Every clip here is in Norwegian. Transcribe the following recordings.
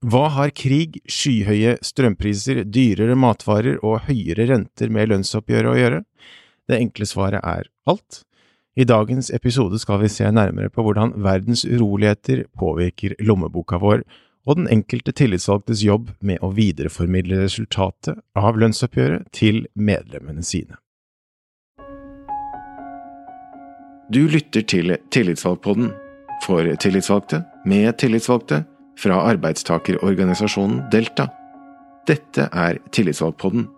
Hva har krig, skyhøye strømpriser, dyrere matvarer og høyere renter med lønnsoppgjøret å gjøre? Det enkle svaret er alt. I dagens episode skal vi se nærmere på hvordan verdens uroligheter påvirker lommeboka vår, og den enkelte tillitsvalgtes jobb med å videreformidle resultatet av lønnsoppgjøret til medlemmene sine. Du lytter til Tillitsvalgpodden for tillitsvalgte, med tillitsvalgte, fra arbeidstakerorganisasjonen Delta. Dette er Tillitsvalgpodden.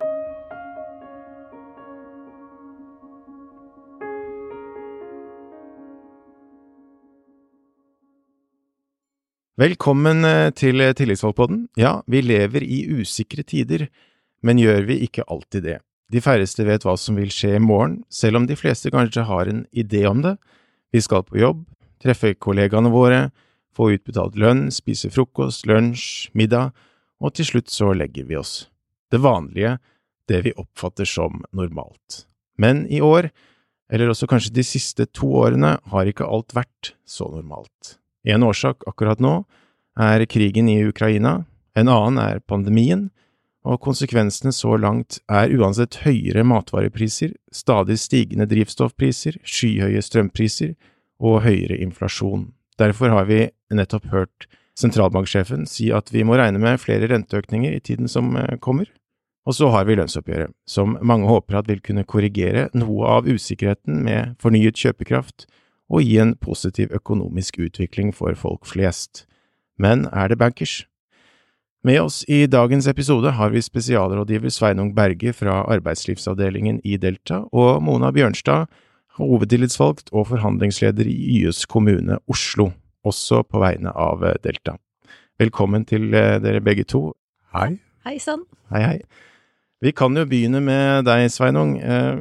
Velkommen eh, til Tillitsvalgpodden. Ja, vi lever i usikre tider, men gjør vi ikke alltid det? De færreste vet hva som vil skje i morgen, selv om de fleste kanskje har en idé om det. Vi skal på jobb, treffe kollegaene våre, få utbetalt lønn, spise frokost, lunsj, middag, og til slutt så legger vi oss. Det vanlige, det vi oppfatter som normalt. Men i år, eller også kanskje de siste to årene, har ikke alt vært så normalt. En årsak akkurat nå er krigen i Ukraina, en annen er pandemien, og konsekvensene så langt er uansett høyere matvarepriser, stadig stigende drivstoffpriser, skyhøye strømpriser og høyere inflasjon. Derfor har vi nettopp hørt sentralbanksjefen si at vi må regne med flere renteøkninger i tiden som eh, kommer. Og så har vi lønnsoppgjøret, som mange håper at vil kunne korrigere noe av usikkerheten med fornyet kjøpekraft og gi en positiv økonomisk utvikling for folk flest. Men er det bankers? Med oss i dagens episode har vi spesialrådgiver Sveinung Berge fra arbeidslivsavdelingen i Delta og Mona Bjørnstad, hovedtillitsvalgt og forhandlingsleder i YS kommune Oslo, også på vegne av eh, Delta. Velkommen til eh, dere begge to. Hei. Hei sann. Hei, hei. Vi kan jo begynne med deg, Sveinung. Eh,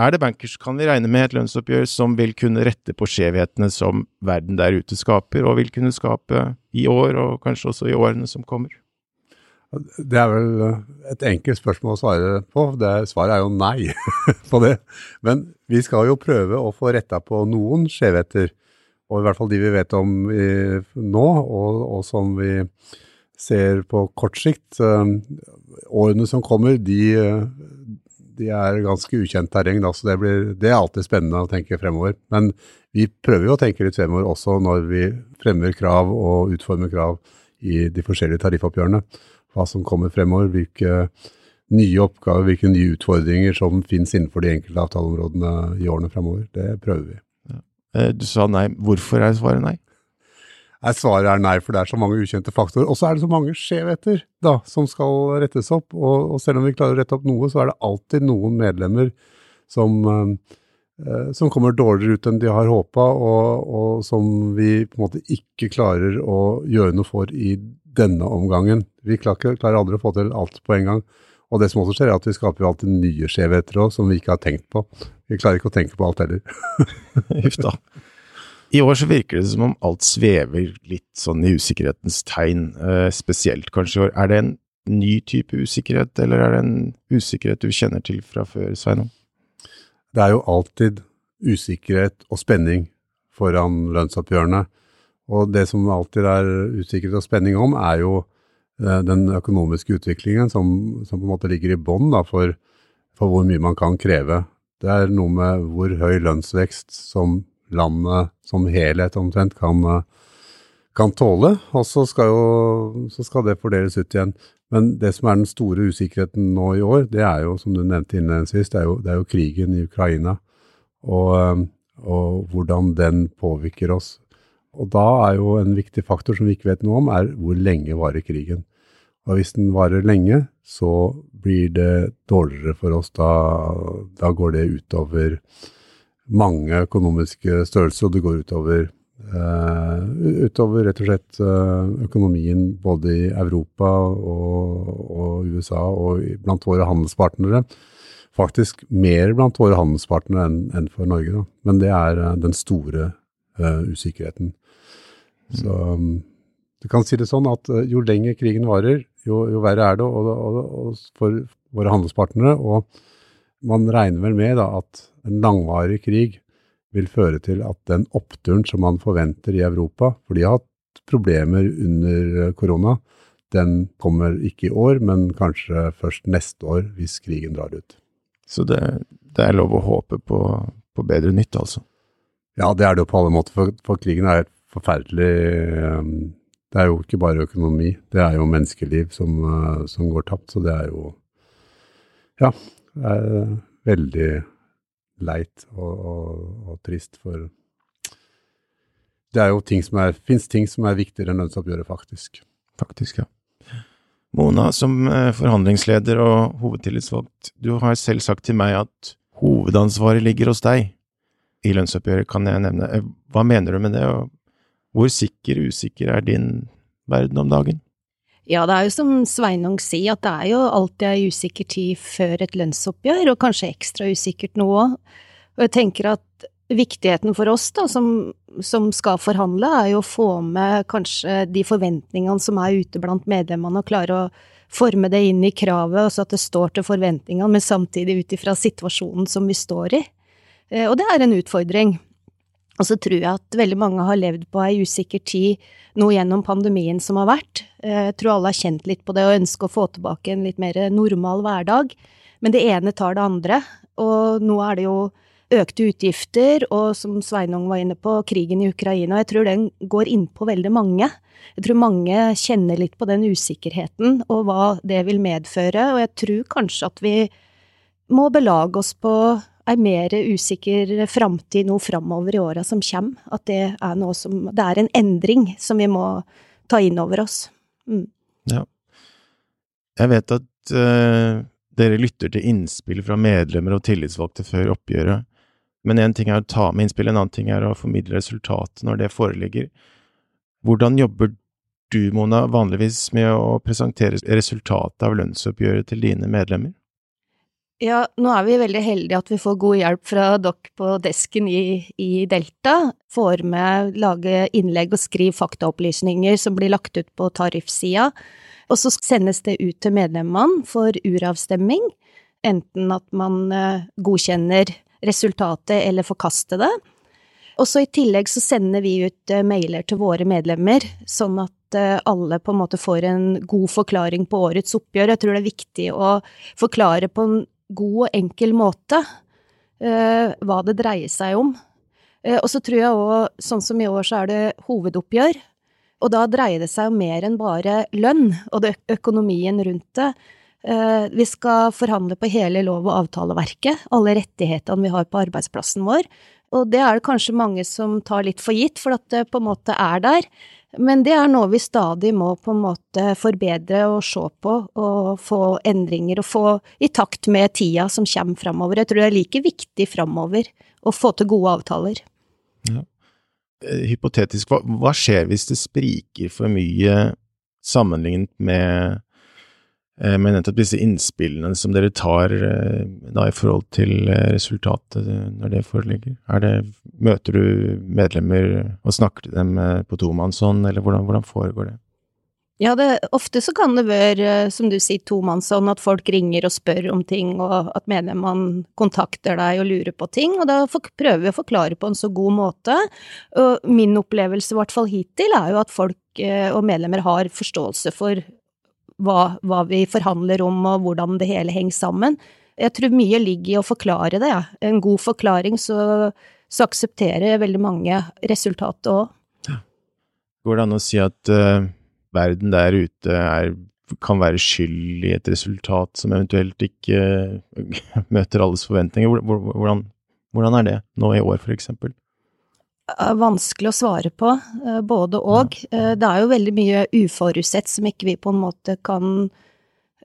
er det bankers, kan vi regne med et lønnsoppgjør som vil kunne rette på skjevhetene som verden der ute skaper, og vil kunne skape i år, og kanskje også i årene som kommer? Det er vel et enkelt spørsmål å svare på. Det, svaret er jo nei på det. Men vi skal jo prøve å få retta på noen skjevheter, og i hvert fall de vi vet om nå, og, og, som vi ser på kort sikt. Årene som kommer, de, de er ganske ukjent terreng, da, så det, blir, det, er alltid spennende å tenke fremover. Men vi prøver jo å tenke litt fremover også når vi fremmer krav og utformer krav i de forskjellige tariffoppgjørene hva som kommer fremover, hvilke nye oppgaver, hvilke nye utfordringer som finnes innenfor de enkelte avtaleområdene i årene fremover. Det prøver vi. Eh, du sa nei. Hvorfor er svaret nei? Nei, Svaret er nei, for det er så mange ukjente faktorer. Og så er det så mange skjevheter da, som skal rettes opp. Og, og, selv om vi klarer å rette opp noe, så er det alltid noen medlemmer som, eh, som kommer dårligere ut enn de har håpa, og, og, som vi på en måte ikke klarer å gjøre noe for i denne omgangen. Vi klarer, klarer aldri å få til alt på en gang. Og det som også skjer, er at vi skaper jo alltid nye skjevheter òg, som vi ikke har tenkt på. Vi klarer ikke å tenke på alt heller. Huff da. I år så virker det som om alt svever litt sånn i usikkerhetens tegn, eh, spesielt kanskje i år. Er det en ny type usikkerhet, eller er det en usikkerhet du kjenner til fra før, Sveinung? Det er jo alltid usikkerhet og spenning foran lønnsoppgjørene. Og det som alltid er usikkerhet og spenning om, er jo den økonomiske utviklingen som, som, på en måte ligger i bånn for, for, hvor mye man kan kreve. Det er noe med hvor høy lønnsvekst som landet som helhet omtrent kan, kan tåle, og så skal, jo, så skal det fordeles ut igjen. Men det som er den store usikkerheten nå i år, det er jo, som du nevnte innledningsvis, det er jo, det er jo krigen i Ukraina. Og, og hvordan den påvirker oss. Og da er jo en viktig faktor som vi ikke vet noe om, er hvor lenge varer krigen. Og hvis den varer lenge, så blir det dårligere for oss. Da, da går det utover mange økonomiske størrelser, og det går utover, uh, utover rett og slett uh, økonomien både i Europa og, og USA og blant våre handelspartnere. Faktisk mer blant våre handelspartnere enn, enn for Norge, da. Men det er uh, den store usikkerheten. Så um, du kan si det sånn at jo lenger krigen varer, jo, jo verre er det og, og, og for våre handelspartnere. Og man regner vel med da, at en langvarig krig vil føre til at den oppturen som man forventer i Europa, for de har hatt problemer under korona, den kommer ikke i år, men kanskje først neste år, hvis krigen drar ut. Så det, det er lov å håpe på, på, bedre nytt, altså? Ja, det er det jo på alle måter, for, for krigen er et forferdelig um, Det er jo ikke bare økonomi, det er jo menneskeliv som, uh, som går tapt. Så det er jo Ja, det er veldig leit og, og, og trist for det er jo ting som er, finnes ting som er viktigere enn lønnsoppgjøret, faktisk. Faktisk, ja. Mona, som eh, forhandlingsleder og hovedtillitsvalgt, du har selv sagt til meg at hovedansvaret ligger hos deg i lønnsoppgjøret, kan jeg nevne. Eh, hva mener du med det, og hvor sikker, usikker er din verden om dagen? Ja, det er jo som Sveinung sier, at det er jo alltid ei usikker tid før et lønnsoppgjør, og kanskje ekstra usikkert nå òg. Og jeg tenker at viktigheten for oss da, som, som, skal forhandle, er jo å få med kanskje de forventningene som er ute blant medlemmene, og klare å forme det inn i kravet, altså så at det står til forventningene, men samtidig ut ifra situasjonen som vi står i. Eh, og det er en utfordring. Og så tror jeg at veldig mange har levd på ei usikker tid nå gjennom pandemien som har vært. Eh, jeg tror alle har kjent litt på det og ønsker å få tilbake en litt mer normal hverdag. Men det ene tar det andre, og nå er det jo økte utgifter, og som Sveinung var inne på, krigen i Ukraina. Jeg tror den går innpå veldig mange. Jeg tror mange kjenner litt på den usikkerheten og hva det vil medføre, og jeg tror kanskje at vi må belage oss på ei mer usikker framtid nå framover i åra som kommer. At det er noe som Det er en endring som vi må ta inn over oss. Mm. Ja. Jeg vet at uh, dere lytter til innspill fra medlemmer og tillitsvalgte før oppgjøret. Men én ting er å ta med innspill, en annen ting er å formidle resultatet når det foreligger. Hvordan jobber du, Mona, vanligvis med å presentere resultatet av lønnsoppgjøret til dine medlemmer? Ja, nå er vi veldig heldige at vi får god hjelp fra dere på desken i, i Delta. Får med lage innlegg og skrive faktaopplysninger som blir lagt ut på tariffsida. Og så sendes det ut til medlemmene for uravstemming, enten at man eh, godkjenner resultatet eller forkaster det. Og så i tillegg så sender vi ut eh, mailer til våre medlemmer, sånn at eh, alle på en måte får en god forklaring på årets oppgjør. Jeg tror det er viktig å forklare på en god og enkel måte uh, hva det dreier seg om. Uh, og så tror jeg òg, sånn som i år, så er det hovedoppgjør. Og da dreier det seg om mer enn bare lønn og økonomien rundt det. Eh, vi skal forhandle på hele lov- og avtaleverket, alle rettighetene vi har på arbeidsplassen vår. Og det er det kanskje mange som tar litt for gitt, for at det på en måte er der. Men det er noe vi stadig må på en måte forbedre og se på, og få endringer og få i takt med tida som kommer framover. Jeg tror det er like viktig framover å få til gode avtaler. Ja. Eh, hypotetisk, hva, hva skjer hvis det spriker for mye sammenlignet med men nettopp disse innspillene som dere tar eh, da i forhold til eh, resultatet når det foreligger, det, møter du medlemmer og snakker til dem på tomannshånd, eller hvordan, hvordan, foregår det? Ja, det, ofte så kan det være, som du sier, tomannshånd, at folk ringer og spør om ting, og at medlemmene kontakter deg og lurer på ting, og da prøver vi å forklare på en så god måte. Og min opplevelse, i hvert fall hittil, er jo at folk og medlemmer har forståelse for hva, hva, vi forhandler om og hvordan det hele henger sammen. Jeg tror mye ligger i å forklare det. En god forklaring, så, så aksepterer veldig mange resultatet òg. Går det an å si at uh, verden der ute er, kan være skyld i et resultat som eventuelt ikke uh, møter alles forventninger? Hvordan, hvordan er det nå i år, for eksempel? Vanskelig å svare på, eh, både og. Eh, det er jo veldig mye uforutsett som ikke vi på en måte kan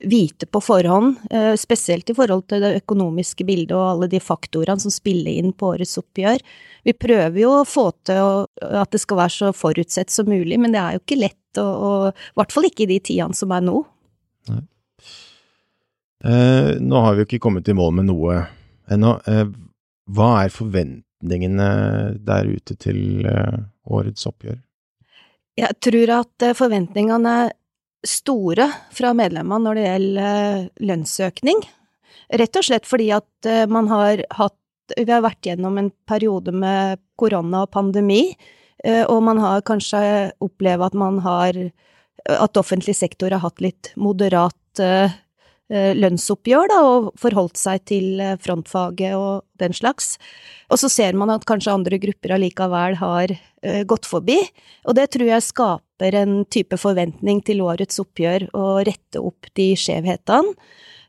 vite på forhånd, eh, spesielt i forhold til det økonomiske bildet og alle de faktorene som spiller inn på årets oppgjør. Vi prøver jo å få til at det skal være så forutsett som mulig, men det er jo ikke lett, og, i hvert fall ikke i de tidene som er nå. Nei. Eh, nå har vi jo ikke kommet i mål med noe ennå. Eh, hva er forventningene forventningene der ute til eh, årets oppgjør? Jeg tror at eh, forventningene er store fra medlemmene når det gjelder eh, lønnsøkning. Rett og slett fordi at man har hatt Vi har vært gjennom en periode med korona og pandemi, og man har kanskje opplevd at man har at offentlig sektor har hatt litt moderat lønnsoppgjør, da, og forholdt seg til frontfaget og den slags. Og så ser man at kanskje andre grupper allikevel har uh, gått forbi, og det tror jeg skaper en type forventning til årets oppgjør å rette opp de skjevhetene.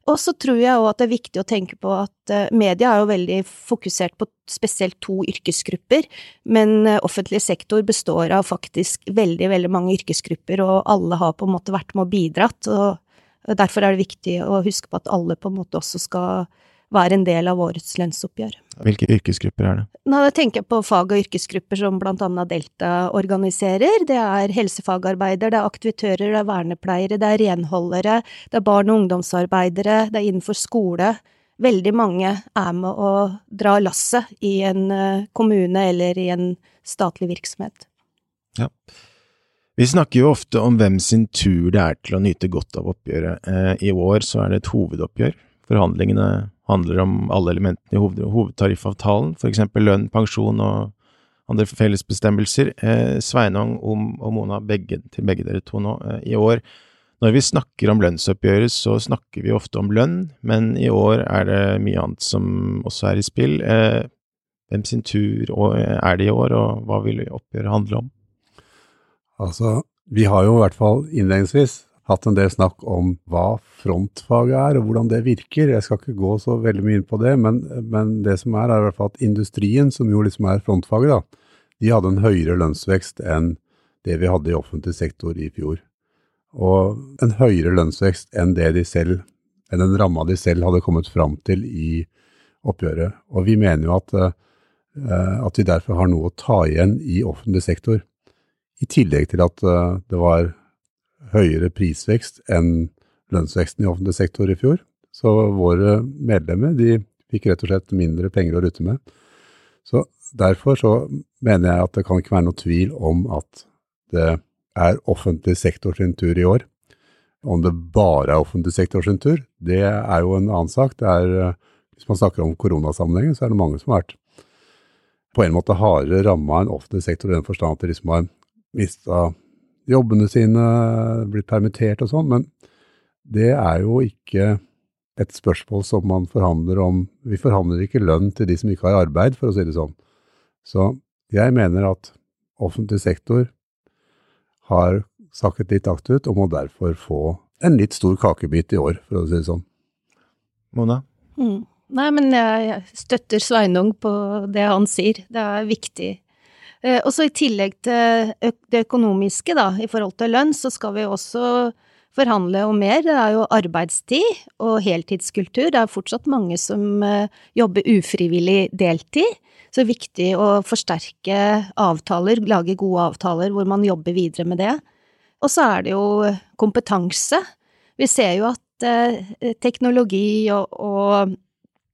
Og så tror jeg òg at det er viktig å tenke på at media er jo veldig fokusert på spesielt to yrkesgrupper, men offentlig sektor består av faktisk veldig, veldig mange yrkesgrupper, og alle har på en måte vært med og bidratt, og derfor er det viktig å huske på at alle på en måte også skal være en del av årets lønnsoppgjør. Hvilke yrkesgrupper er det? Nå tenker jeg på fag- og yrkesgrupper som blant annet Delta organiserer. Det er helsefagarbeider, det er aktivitører, det er vernepleiere, det er renholdere, det er barn- og ungdomsarbeidere, det er innenfor skole. Veldig mange er med å dra lasset i en eh, kommune eller i en statlig virksomhet. Ja. Vi snakker jo ofte om hvem sin tur det er til å nyte godt av oppgjøret. Eh, I år så er det et hovedoppgjør. Forhandlingene handler om alle elementene i hoved hovedtariffavtalen, eksempel lønn, pensjon og andre fellesbestemmelser. Eh, Sveinung og Mona, begge, til begge dere to nå, eh, i år når vi snakker om lønnsoppgjøret, så snakker vi ofte om lønn, men i år er det mye annet som også er i spill. Hvem sin tur er det i år, og hva vil oppgjøret handle om? Altså, vi har jo i hvert fall innledningsvis hatt en del snakk om hva frontfaget er, og hvordan det virker. Jeg skal ikke gå så veldig mye inn på det, men, men det som er, er i hvert fall at industrien, som jo liksom er frontfaget, da, de hadde en høyere lønnsvekst enn det vi hadde i offentlig sektor i fjor. Og en høyere lønnsvekst enn det de selv, enn den ramma de selv hadde kommet fram til i oppgjøret. Og vi mener jo at, uh, at vi derfor har noe å ta igjen i offentlig sektor. I tillegg til at uh, det var høyere prisvekst enn lønnsveksten i offentlig sektor i fjor. Så våre medlemmer de fikk rett og slett mindre penger å rutte med. Så Derfor så mener jeg at det kan ikke være noe tvil om at det er offentlig sektor sin tur i år. Om det bare er offentlig sektor sin tur, det er jo en annen sak. Det er, hvis man snakker om koronasammenhengen, så er det mange som har vært på en måte hardere ramma enn offentlig sektor i den forstand at de liksom har mista jobbene sine, blitt permittert og sånn, men det er jo ikke et spørsmål som man forhandler om. Vi forhandler ikke lønn til de som ikke har arbeid, for å si det sånn. Så jeg mener at offentlig sektor har sakket litt akterut og må derfor få en litt stor kakebit i år, for å si det sånn. Mona? Mm. Nei, men jeg støtter Sveinung på det han sier. Det er viktig og så i tillegg til det økonomiske, da, i forhold til lønn, så skal vi også forhandle om mer. Det er jo arbeidstid og heltidskultur. Det er fortsatt mange som eh, jobber ufrivillig deltid. Så det er viktig å forsterke avtaler, lage gode avtaler hvor man jobber videre med det. Og så er det jo kompetanse. Vi ser jo at eh, teknologi og, og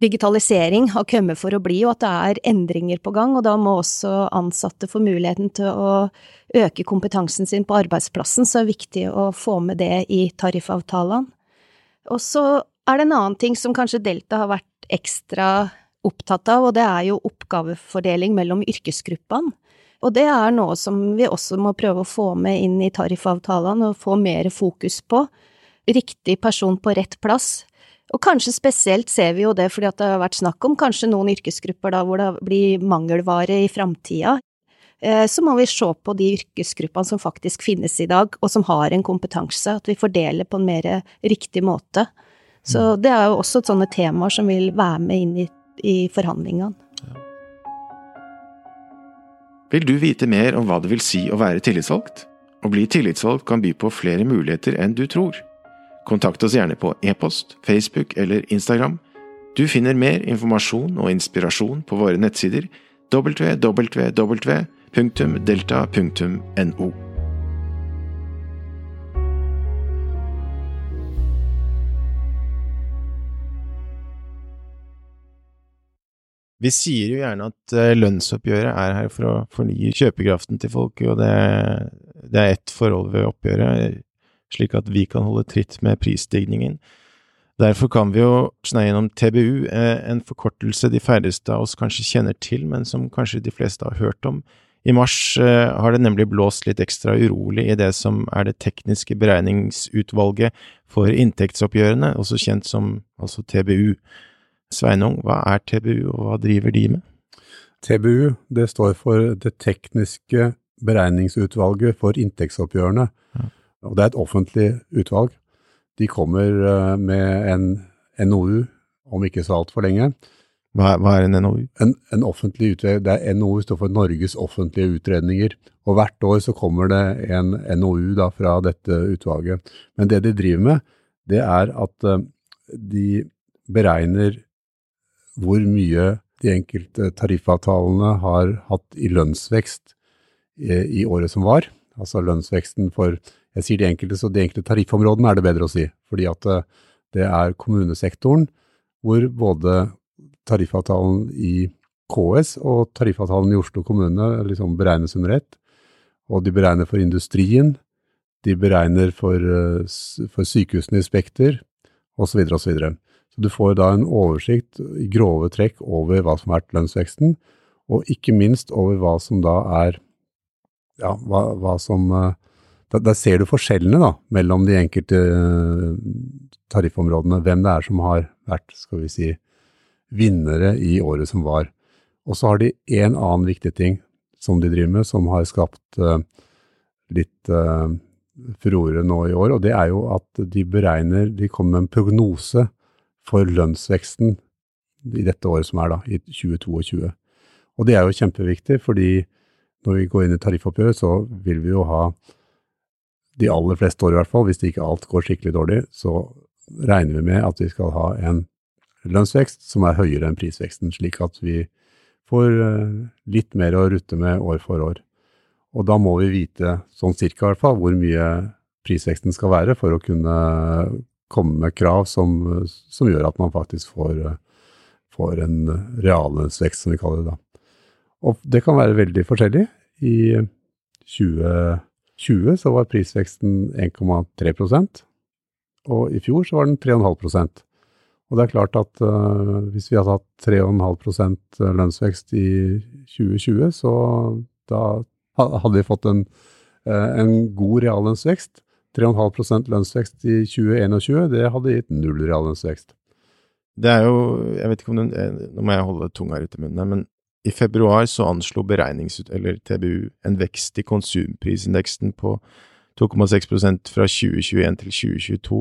digitalisering har kommet for å bli, og at det er endringer på gang, og da må også ansatte få muligheten til å øke kompetansen sin på arbeidsplassen, så det er viktig å få med det i tariffavtalene. Og så er det en annen ting som kanskje Delta har vært ekstra opptatt av, og det er jo oppgavefordeling mellom yrkesgruppene. Og det er noe som vi også må prøve å få med inn i tariffavtalene, og få mer fokus på. Riktig person på rett plass. Og kanskje spesielt ser vi jo det fordi det har vært snakk om kanskje noen yrkesgrupper da hvor det blir mangelvare i framtida. Eh, så må vi se på de yrkesgruppene som faktisk finnes i dag, og som har en kompetanse, at vi fordeler på en mer riktig måte. Så mm. det er jo også sånne temaer som vil være med inn i, i forhandlingene. Vil du vite mer om hva det vil si å være tillitsvalgt? Å bli tillitsvalgt kan by på flere muligheter enn du tror. Kontakt oss gjerne på e-post, Facebook eller Instagram. Du finner mer informasjon og inspirasjon på våre nettsider www.delta.no. Vi sier jo gjerne at eh, lønnsoppgjøret er her for å fornye kjøpekraften til folk, og det, det er ett forhold ved oppgjøret slik at vi kan holde tritt med prisstigningen. Derfor kan vi jo sneie gjennom TBU, eh, en forkortelse de færreste av oss kanskje kjenner til, men som kanskje de fleste har hørt om. I mars eh, har det nemlig blåst litt ekstra urolig i det som er det tekniske beregningsutvalget for inntektsoppgjørene, også kjent som altså TBU. Sveinung, hva er TBU, og hva driver de med? TBU, det står for Det tekniske beregningsutvalget for inntektsoppgjørene. Ja. Og det er et offentlig utvalg. De kommer eh, med en NOU om ikke så altfor lenge. Hva, hva, er en NOU? En, en offentlig utredning, det er NOU står for Norges offentlige utredninger. Og hvert år så kommer det en NOU da fra dette utvalget. Men det de driver med, det er at uh, de beregner hvor mye de enkelte tariffavtalene har hatt i lønnsvekst i, i året som var. Altså lønnsveksten for Jeg sier de enkelte, så de enkelte tariffområdene er det bedre å si. Fordi at uh, det er kommunesektoren hvor både tariffavtalen i KS og tariffavtalen i Oslo kommune liksom beregnes under ett. Og de beregner for industrien, de beregner for, eh, for sykehusene i Spekter, osv. osv. Så, videre, så du får da en oversikt i grove trekk over hva som har vært lønnsveksten, og ikke minst over hva som da er ja, hva, hva som da, da, ser du forskjellene da, mellom de enkelte eh, tariffområdene, hvem det er som har vært, skal vi si, vinnere i året som var. Og så har de en annen viktig ting som de driver med, som har skapt uh, litt uh, furore nå i år, og det er jo at de beregner De kommer med en prognose for lønnsveksten i dette året som er, da, i 2022. Og det er jo kjempeviktig, fordi når vi går inn i tariffoppgjøret, så vil vi jo ha de aller fleste år i hvert fall, hvis ikke alt går skikkelig dårlig, så regner vi med at vi skal ha en lønnsvekst som er høyere enn prisveksten, slik at vi får eh, litt mer å rutte med år for år. Og da må vi vite, sånn cirka i hvert fall, hvor mye prisveksten skal være for å kunne komme med krav som, som gjør at man faktisk får, får en reallønnsvekst, som vi kaller det da. Og det kan være veldig forskjellig. I 2020 så var prisveksten 1,3% og i fjor så var den 3,5% og det er klart at uh, hvis vi hadde hatt 3,5% lønnsvekst i 2020, så da hadde vi fått en, uh, en god reallønnsvekst. 3,5% lønnsvekst i 2021, det hadde gitt null reallønnsvekst. Det er jo, jeg vet ikke om det, Nå må jeg holde tunga ut i munnen, men i februar så anslo beregnings, eller TBU en vekst i konsumprisindeksen på 2,6% fra 2021 til 2022,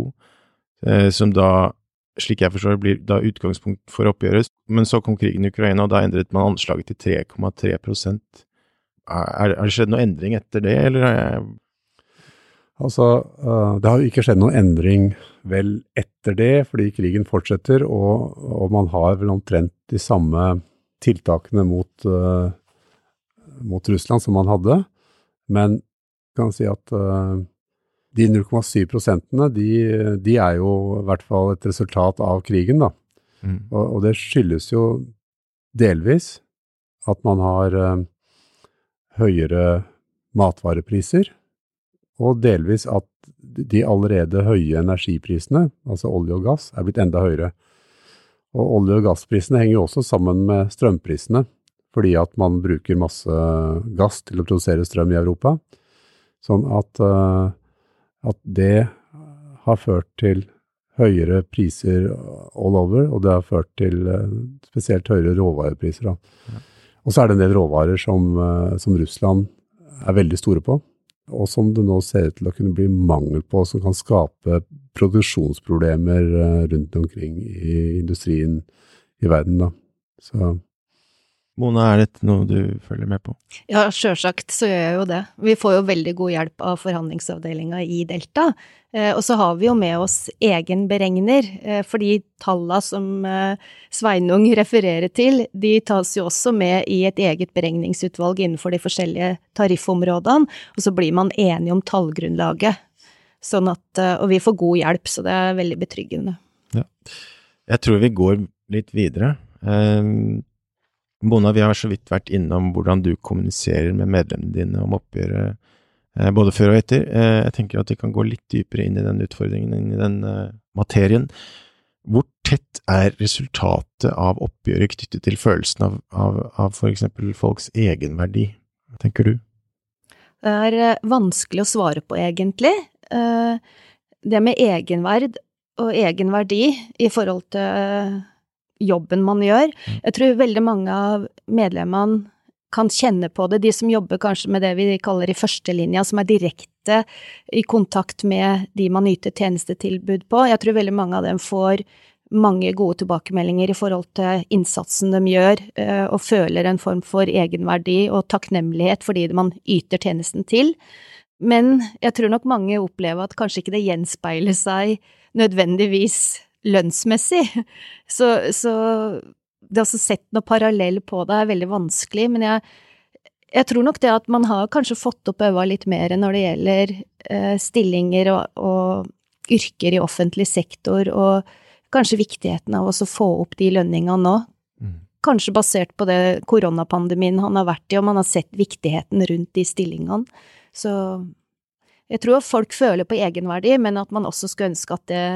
eh, som da slik jeg forstår blir da utgangspunkt for oppgjøret. Men så kom krigen i Ukraina, og da endret man anslaget til 3,3 er, det skjedd noen endring etter det, eller? er Jeg... Altså, eh, det har jo ikke skjedd noen endring vel etter det, fordi krigen fortsetter, og, og man har vel omtrent de samme tiltakene mot, uh, mot Russland som man hadde. Men kan si at uh, de 0,7 prosentene, de, de, er jo i hvert fall et resultat av krigen, da. Mm. Og, og, det skyldes jo delvis at man har uh, høyere matvarepriser, og delvis at de allerede høye energiprisene, altså olje og gass, er blitt enda høyere. Og olje- og gassprisene henger jo også sammen med strømprisene, fordi at man bruker masse gass til å produsere strøm i Europa. Sånn at uh, at det har ført til høyere priser all over, og det har ført til uh, spesielt høyere råvarepriser. Ja. Og så er det en del råvarer som, uh, som, Russland er veldig store på, og som det nå ser ut til å kunne bli mangel på, som kan skape produksjonsproblemer uh, rundt omkring i industrien i verden. Da. Så Mona, er dette noe du følger med på? Ja, sjølsagt så gjør jeg jo det. Vi får jo veldig god hjelp av forhandlingsavdelinga i Delta. Eh, og så har vi jo med oss egen beregner, eh, for de talla som eh, Sveinung refererer til, de tas jo også med i et eget beregningsutvalg innenfor de forskjellige tariffområdene, og så blir man enige om tallgrunnlaget. Sånn at, og vi får god hjelp, så det er veldig betryggende. Ja. Jeg tror vi går litt videre. Um Mona, vi har så vidt vært innom hvordan du kommuniserer med medlemmene dine om oppgjøret, eh, både før og etter. Eh, jeg tenker at vi kan gå litt dypere inn i den utfordringen, inn i den eh, materien. Hvor tett er resultatet av oppgjøret knyttet til følelsen av, av, av for eksempel folks egenverdi? Tenker du? Det er vanskelig å svare på, egentlig. Det med egenverd og egenverdi i forhold til jobben man gjør. Mm. Jeg tror veldig mange av medlemmene kan kjenne på det, de som jobber kanskje med det vi kaller i førstelinja, som er direkte i kontakt med de man yter tjenestetilbud på. Jeg tror veldig mange av dem får mange gode tilbakemeldinger i forhold til innsatsen de gjør, eh, og føler en form for egenverdi og takknemlighet fordi man yter tjenesten til. Men jeg tror nok mange opplever at kanskje ikke det gjenspeiler seg nødvendigvis lønnsmessig. Så, så det å sette noe parallell på det er veldig vanskelig, men jeg, jeg tror nok det at man har kanskje fått opp øva litt mer når det gjelder eh, stillinger og, og yrker i offentlig sektor, og kanskje viktigheten av å få opp de lønningene nå. Mm. Kanskje basert på det koronapandemien han har vært i, og man har sett viktigheten rundt de stillingene. Så jeg tror folk føler på egenverdi, men at man også skulle ønske at det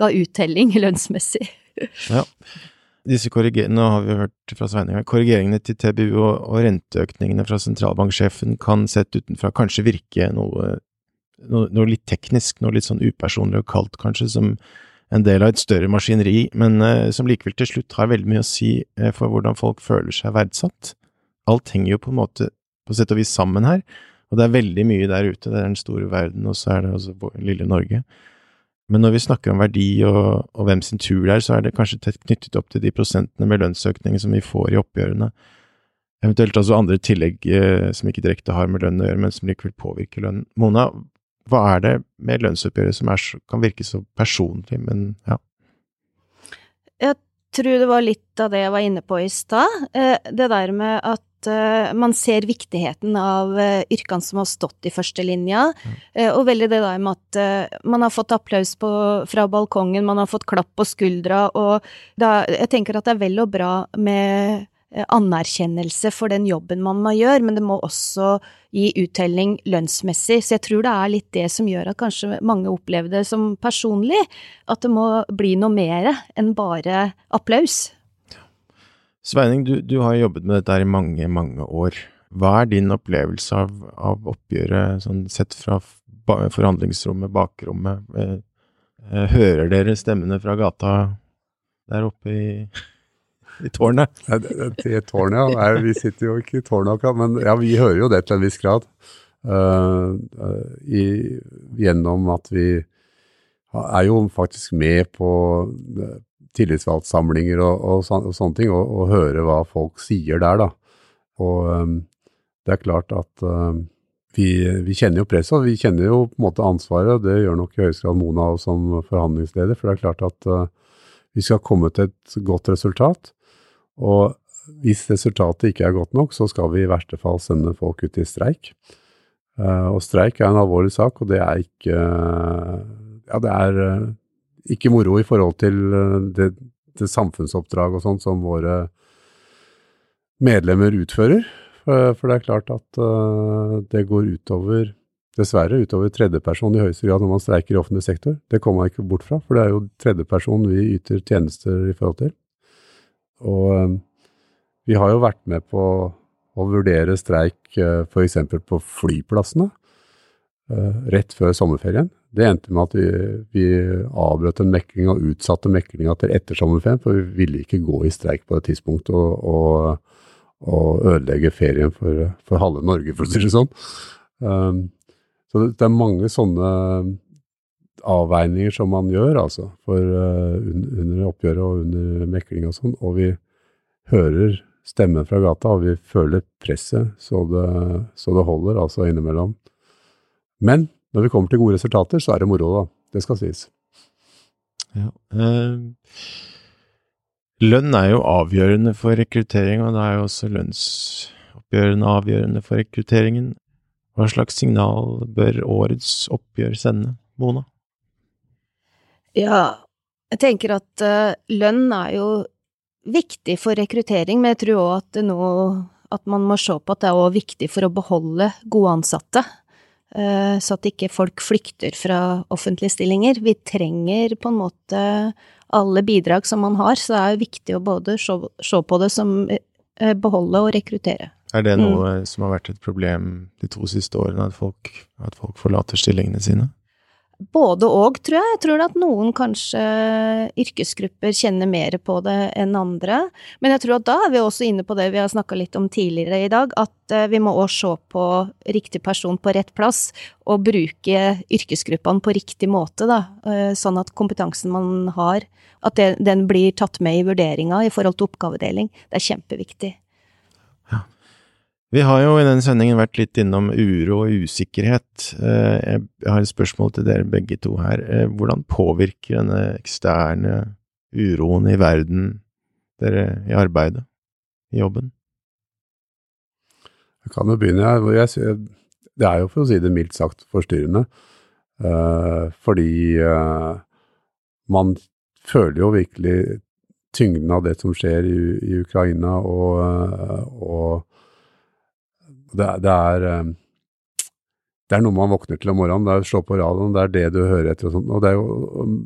ga uttelling lønnsmessig. Ja. Disse nå har vi hørt fra Sveining korrigeringene til TBU og, og renteøkningene fra sentralbanksjefen kan sett utenfra kanskje virke noe, noe, noe, litt teknisk, noe litt sånn upersonlig og kaldt kanskje, som en del av et større maskineri, men uh, som likevel til slutt har veldig mye å si uh, for hvordan folk føler seg verdsatt. Alt henger jo på en måte på sett og vis sammen her, og det er veldig mye der ute, det er den store verden, og så er det altså lille Norge. Men når vi snakker om verdi og, og, hvem sin tur det er, så er det kanskje tett knyttet opp til de prosentene med lønnsøkninger som vi får i oppgjørene. Eventuelt altså andre tillegg eh, som ikke direkte har med lønn å gjøre, men som likevel påvirker lønnen. Mona, hva er det med lønnsoppgjøret som er, kan virke så personlig, men ja? Jeg tror det var litt av det jeg var inne på i stad. Eh, det der med at uh, man ser viktigheten av uh, yrkene som har stått i førstelinja, mm. uh, og veldig det der med at man har fått applaus på, fra balkongen, man har fått klapp på skuldra, og da, jeg tenker at det er vel og bra med anerkjennelse for den jobben man må gjøre, men det må også gi uttelling lønnsmessig. Så jeg tror det er litt det som gjør at kanskje mange opplever det som personlig, at det må bli noe mer enn bare applaus. Sveining, du, du, har jobbet med dette her i mange, mange år. Hva er din opplevelse av, av oppgjøret, sånn sett fra forhandlingsrommet, bakrommet? Eh, eh, hører dere stemmene fra gata der oppe i, i tårnet? Ja, det, det tårnet, ja. vi sitter jo ikke i tårnet akkurat, men ja, vi hører jo det til en viss grad. Uh, i, gjennom at vi er jo faktisk med på tillitsvalgtsamlinger og, og, og, sånne ting, og, og, høre hva folk sier der, da. Og um, det er klart at um, vi, vi, kjenner jo presset, vi kjenner jo på en måte ansvaret. Det gjør nok i høyeste grad Mona som forhandlingsleder, for det er klart at uh, vi skal komme til et godt resultat. Og hvis resultatet ikke er godt nok, så skal vi i verste fall sende folk ut i streik. Uh, og streik er en alvorlig sak, og det er ikke uh, Ja, det er ikke moro i forhold til eh, det, det samfunnsoppdrag og sånt som våre medlemmer utfører. For, for det er klart at uh, det går utover, dessverre, utover tredjeperson i høyeste grad når man streiker i offentlig sektor. Det kommer man ikke bort fra, for det er jo tredjeperson vi yter tjenester i forhold til. Og vi har jo vært med på å vurdere streik uh, f.eks. på flyplassene rett før sommerferien. Det endte med at vi, vi avbrøt en mekling og utsatte meklinga til etter sommerferien, for vi ville ikke gå i streik på det tidspunktet og, og, og ødelegge ferien for, for, halve Norge, for å si det sånn. Um, så det, det, er mange sånne avveininger som man gjør, altså, for, uh, under oppgjøret og under mekling og sånn. Og vi hører stemmen fra gata, og vi føler presset så det, så det holder, altså innimellom. Men når vi kommer til gode resultater, så er det moro, da. Det skal sies. Ja. Eh, lønn er jo avgjørende for rekruttering, og da er jo også lønnsoppgjørene avgjørende for rekrutteringen. Hva slags signal bør årets oppgjør sende, Mona? Ja, jeg tenker at uh, lønn er jo viktig for rekruttering, men jeg tror òg at, at man må se på at det er òg viktig for å beholde gode ansatte. Eh, så at ikke folk flykter fra offentlige stillinger. Vi trenger på en måte alle bidrag som man har, så det er viktig å både se på det som eh, beholde og rekruttere. Er det noe mm. som har vært et problem de to siste årene, at folk, at folk forlater stillingene sine? Både og, tror jeg. Jeg tror at noen kanskje yrkesgrupper kjenner mer på det enn andre. Men jeg tror at da er vi også inne på det vi har snakka litt om tidligere i dag, at eh, vi må også se på riktig person på rett plass, og bruke yrkesgruppene på riktig måte, da. Eh, sånn at kompetansen man har, at den blir tatt med i vurderinga i forhold til oppgavedeling. Det er kjempeviktig. Vi har jo i denne sendingen vært litt innom uro og usikkerhet. Eh, jeg har et spørsmål til dere begge to her. Eh, hvordan påvirker denne eksterne uroen i verden dere i arbeidet, i jobben? Jeg kan jo begynne, jeg. Det er jo for å si det mildt sagt forstyrrende. Eh, fordi man føler jo virkelig tyngden av det som skjer i, Ukraina, og, og det, det, er, eh, det er noe man våkner til om morgenen, det er å slå på radioen, det er det du hører etter og sånt. Og, jo,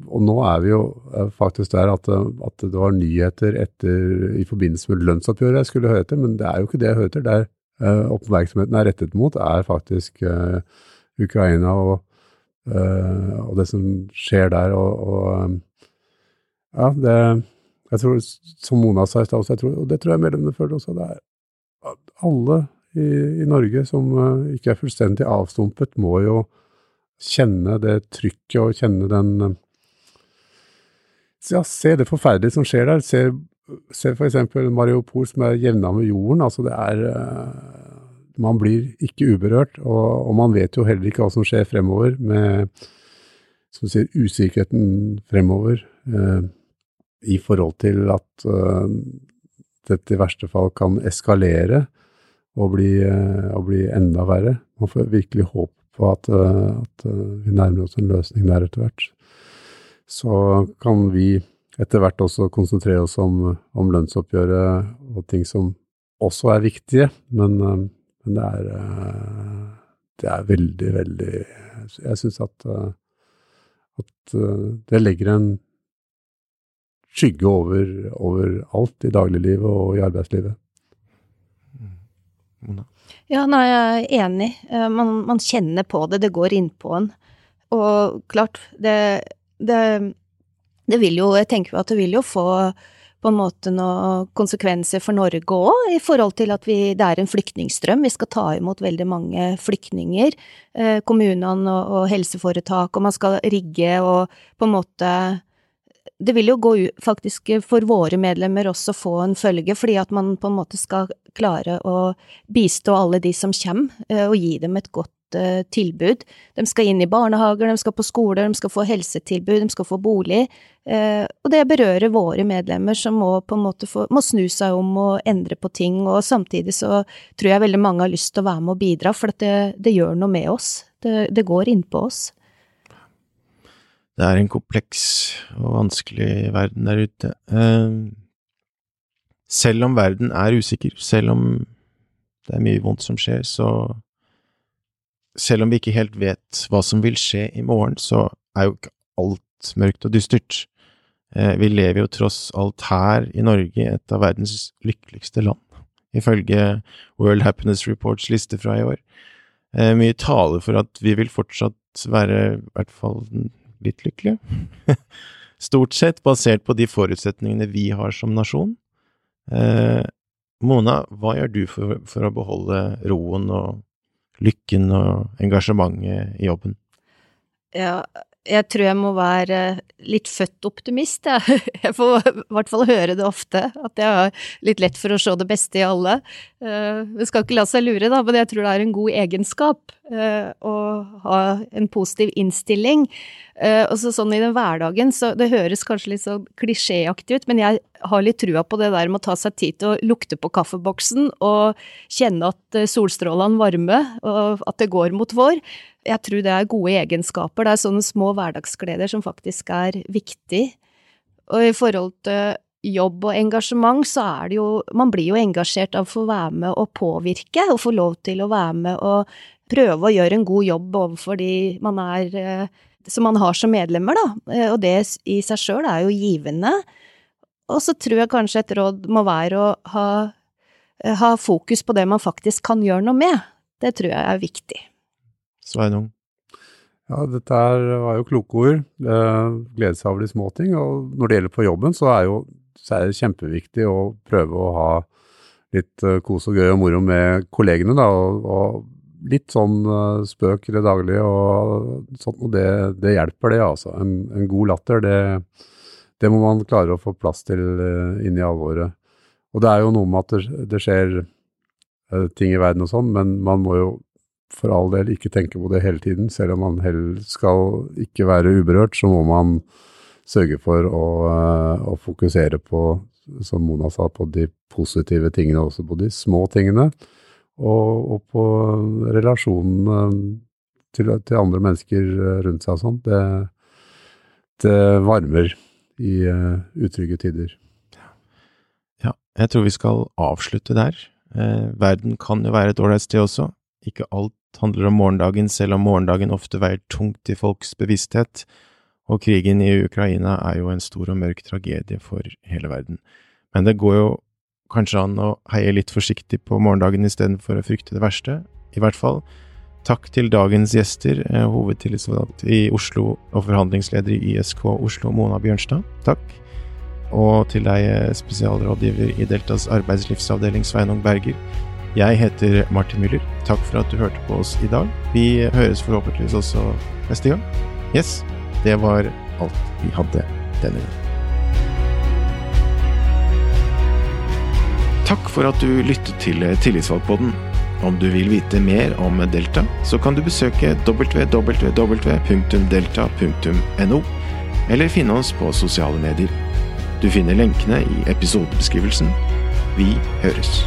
og nå er vi jo eh, faktisk der at, at, det var nyheter etter, i forbindelse med lønnsoppgjøret jeg skulle høre etter, men det er jo ikke det jeg hører etter. Der uh, oppmerksomheten er rettet mot, er faktisk uh, Ukraina og, uh, og, det som skjer der. Og, og ja, det jeg tror, Som Mona sa i stad også, og det tror jeg medlemmene føler også, det er alle i, i Norge som uh, ikke er fullstendig avstumpet, må jo kjenne det trykket og kjenne den uh, Ja, se det forferdelige som skjer der. Se, se for eksempel Mariupol som er jevna med jorden. Altså, det er uh, Man blir ikke uberørt, og, og, man vet jo heller ikke hva som skjer fremover med som sier, usikkerheten fremover i forhold til at dette i verste fall kan eskalere og bli, eh, bli enda verre. Man får virkelig håp på at, eh, at, eh, vi nærmer oss en løsning der etter hvert. Så kan vi etter hvert også konsentrere oss om, om lønnsoppgjøret og ting som også er viktige, men, men det, er, det er veldig, veldig Jeg syns at, at det legger en skygge over, over alt i dagliglivet og i arbeidslivet. Mona? Ja, nei, jeg er enig. Eh, man, man kjenner på det, det går innpå en. Og klart, det, det, det vil jo Jeg tenker jo at det vil jo få på en måte noen konsekvenser for Norge òg, i forhold til at vi, det er en flyktningstrøm. Vi skal ta imot veldig mange flyktninger. Eh, kommunene og, og helseforetak, og man skal rigge og på en måte det vil jo gå ut faktisk for våre medlemmer også få en følge, fordi at man på en måte skal klare å bistå alle de som kommer, eh, og gi dem et godt uh, tilbud. De skal inn i barnehager, de skal på skole, de skal få helsetilbud, de skal få bolig. Og det berører våre medlemmer som må på en måte få, må snu seg om og endre på ting. Og samtidig så tror jeg veldig mange har lyst til å være med og bidra, for det, det gjør noe med oss. Det, det går innpå oss. Det er en kompleks og vanskelig verden der ute. Uh, selv om verden er usikker, selv om det er mye vondt som skjer, så Selv om vi ikke helt vet hva som vil skje i morgen, så er jo ikke alt mørkt og dystert. Uh, vi lever jo tross alt her i Norge, et av verdens lykkeligste land, ifølge World Happiness Reports liste fra i år. Uh, mye taler for at vi vil fortsatt være i hvert fall litt lykkelige. Stort sett basert på de forutsetningene vi har som nasjon. Eh, Mona, hva gjør du for, for, å beholde roen og lykken og engasjementet i jobben? Ja, jeg tror jeg må være litt født optimist, jeg. Jeg får i hvert fall høre det ofte, at jeg har litt lett for å se det beste i alle. Eh, det skal ikke la seg lure, da, men jeg tror det er en god egenskap eh, å ha en positiv innstilling. Eh, og så sånn i den hverdagen, så det høres kanskje litt så klisjéaktig ut, men jeg har litt trua på det der med å ta seg tid til å lukte på kaffeboksen og kjenne at solstrålene varmer, og at det går mot vår jeg tror det er gode egenskaper. Det er sånne små hverdagsgleder som faktisk er viktig. Og i forhold til jobb og engasjement, så er det jo Man blir jo engasjert av å få være med og påvirke, og få lov til å være med og prøve å gjøre en god jobb overfor de man er eh, Som man har som medlemmer, da. Eh, og det i seg sjøl er jo givende. Og så tror jeg kanskje et råd må være å ha eh, ha fokus på det man faktisk kan gjøre noe med. Det tror jeg er viktig. Sveinung? Ja, dette her var jo kloke ord. Glede seg over de små ting. Og når det gjelder på jobben, så er, jo, så er det kjempeviktig å prøve å ha litt kos og gøy og moro med kollegene, da. Og, og litt sånn uh, spøk i det daglige og sånt. Og det, det hjelper, det, altså. En, en god latter, det, det, må man klare å få plass til uh, inni alvoret. Og det er jo noe med at det, det skjer ting i verden og sånn, men man må jo for all del ikke tenke på det hele tiden. Selv om man heller skal ikke være uberørt, så må man sørge for å, eh, å, fokusere på, som Mona sa, på de positive tingene, også på de små tingene. Og, og på relasjonene til, til, andre mennesker rundt seg og sånn. Det, det, varmer i uh, utrygge tider. Ja, jeg tror vi skal avslutte der. Eh, verden kan jo være et ålreit sted også. Ikke alt handler om morgendagen, selv om morgendagen ofte veier tungt i folks bevissthet, og krigen i Ukraina er jo en stor og mørk tragedie for hele verden. Men det går jo kanskje an å heie litt forsiktig på morgendagen istedenfor å frykte det verste. I hvert fall takk til dagens gjester, eh, hovedtillitsvalgt i Oslo og forhandlingsleder i ISK Oslo, Mona Bjørnstad. Takk. Og til deg, eh, spesialrådgiver i Deltas arbeidslivsavdeling, Sveinung Berger. Jeg heter Martin Müller. Takk for at du hørte på oss i dag. Vi høres forhåpentligvis også neste gang. Yes, det var alt vi hadde denne gang. Takk for at du lyttet til Tillitsvalgpodden. Om du vil vite mer om Delta, så kan du besøke www.delta.no, eller finne oss på sosiale medier. Du finner lenkene i episodebeskrivelsen. Vi høres.